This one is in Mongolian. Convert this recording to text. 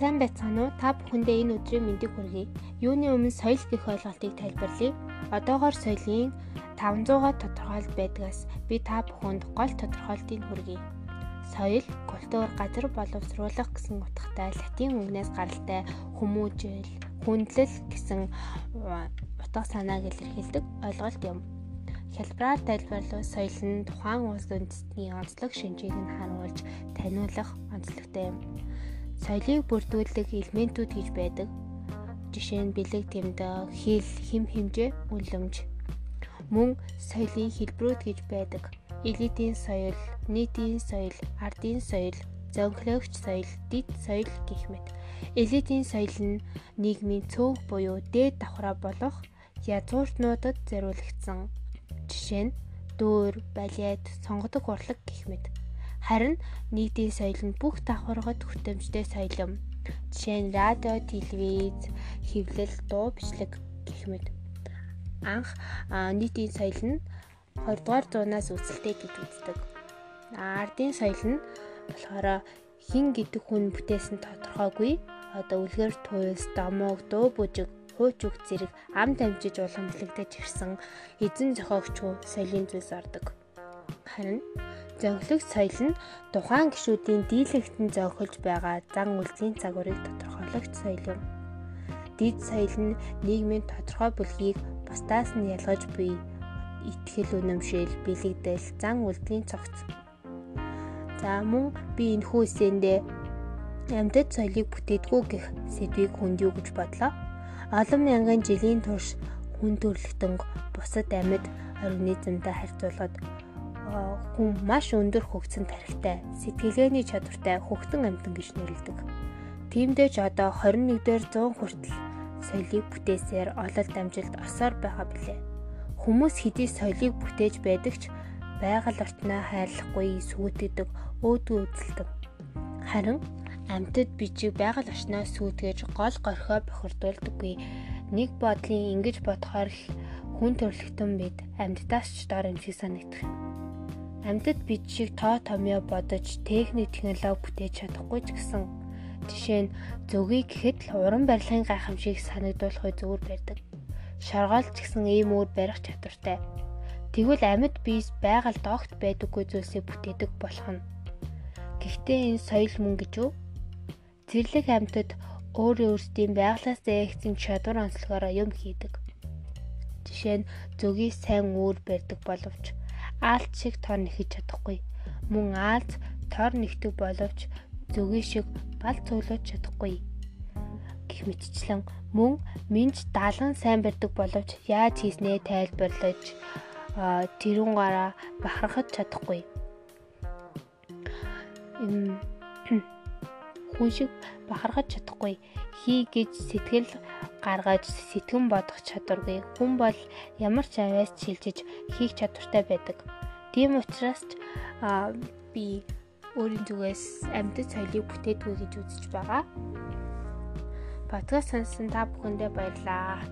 Сайн байцгаана уу? Та бүхэндээ энэ өдрийн мэндийг хүргэе. Юуны өмнө соёл гэх ойлголтыг тайлбарлая. Одоогоор соёлын 500-аад тодорхойлт байдгаас би та бүхэнд гол тодорхойлтыг хүргэе. Соёл, культур, газар боловсруулах гэсэн утгатай латин үгнээс гаралтай хүмүүжил, хүндлэл гэсэн утга санааг илэрхийлдэг ойлголт юм. Хялбараар тайлбарлавал соёл нь тухайн улс үндэстний онцлог шинжийг нь харуулж таниулах онцлогтой юм соёлыг бүрдүүлдэг элементүүд гэж байдаг. Жишээ нь бэлэг тэмдэг, хэл, хим хэмжээ, үнлэмж. Мөн соёлын хэлбэрүүд гэж байдаг. Элитийн соёл, нийтийн соёл, ардын соёл, зөнгөлөгч соёл, дид соёл гэх мэт. Элитийн соёл нь нийгмийн цөөнх буюу дээд давхраа болох язгууртнуудад зориулагдсан. Жишээ нь дүүр, балет, сонгодог урлаг гэх мэт. Харин нийтийн соёл нь бүх давхаргад хүртээмжтэй соёл юм. Жишээ нь радио, телевиз, хэвлэл, дуу бичлэг гэх мэт. Анх нийтийн соёл нь 20 дугаар зуунаас үүсэлтэй гэж үздэг. Ардын соёл нь болохоор хин гэдэг хүн бүтээсэн тодорхойгүй одоо үлгэр туйлс, домог, дуу бүжиг, хууч үг зэрэг ам дамжиж уламжлагдаж ирсэн эзэн зохиогч соёлын зүйлс ордог. Харин Зөнгөлөх соёл нь тухайн гишүүдийн дийлэгтэн зохиолж байгаа зан үйлсийн загварыг тодорхойлогч соёл юм. Дид соёл нь нийгмийн тодорхой бүлгийг бусдаас нь ялгаж буй итгэл үнэмшил, бэлэгдэл, зан үйлдлийн цогц. За мөн би энэ хүүсэндээ амьтад соёлыг бүтээдгүү гэх сэдвийг хүнд юу гэж бодлоо. Олон мянган жилийн турш хүн төрлөختөн бусад амьд организмтай харьцуулахад хүн маш өндөр хөгцөн тарихтай, сэтгэлгээний чадвартай хөгтөн амьтан гэж нэрлэдэг. Тиймдээ ч одоо 21-р 100 хүртэл соёлыг бүтээсээр ололт амжилт осоор байгаа билээ. Хүмүүс хэдий соёлыг бүтээж байдаг ч байгаль орчноо хайрлахгүй сүйтгэдэг, өөдгөө үзэлдэг. Харин амьтад бичиг байгаль орчноо сүйтгэж гол горхоо бохирдуулдаггүй. Нэг бодлын ингэж бодохоор хүн төрлөختөн бид амьдтаас ч дор юм шиг санагдах юм. Амьтад бид шиг тоо томьёо бодож техник технологи бүтээж чадахгүй ч гэсэн жишээ нь зөвгийг гэхэд л уран барилгын гайхамшиг санагдуулахыг зөвөр байдаг. Шаргаалч гэсэн ийм үр барих чадвартай. Тэгвэл амьд биес байгаль догт байдаггүй зүйлсийг бүтээдэг болох нь. Гэхдээ энэ соёл мөн гэж үү? Зэрлэг амьтад өөрийн өөрсдийн байгалаас зээгцэн чадвар онцлогоор юм хийдэг. Жишээ нь зөвгийг сайн үүр барьдаг боловч аалт шиг тор нэхэж чадахгүй. Мөн аалт тор нэгдэг боловч зөвгийн шиг бал цуглуулж чадахгүй. Гэх мэтчлэн мөн минж даалган сайн барьдаг боловч яаж хийснээ тайлбарлаж тэрүүнгаараа бахархаж чадахгүй. Хүн шиг бахархаж чадахгүй. Хий гэж сэтгэл гаргаж сэтгэн бодох чадваргүй хүн бол ямар ч авиас шилжиж хийх чадвартай байдаг. Тийм учраас би өөрийн зүгээс амьтад соёлыг бүтээдгүй гэж үзэж байгаа. Подкаст сонсон та бүхэндээ баярлалаа.